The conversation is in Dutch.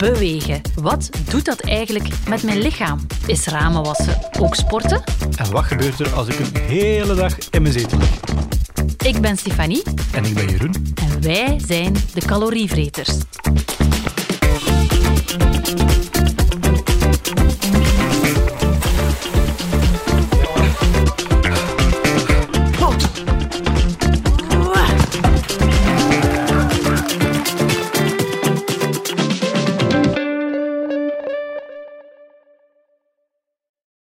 Bewegen. Wat doet dat eigenlijk met mijn lichaam? Is ramen wassen ook sporten? En wat gebeurt er als ik een hele dag in mijn zetel lig? Ik ben Stefanie En ik ben Jeroen. en wij zijn de calorievreters.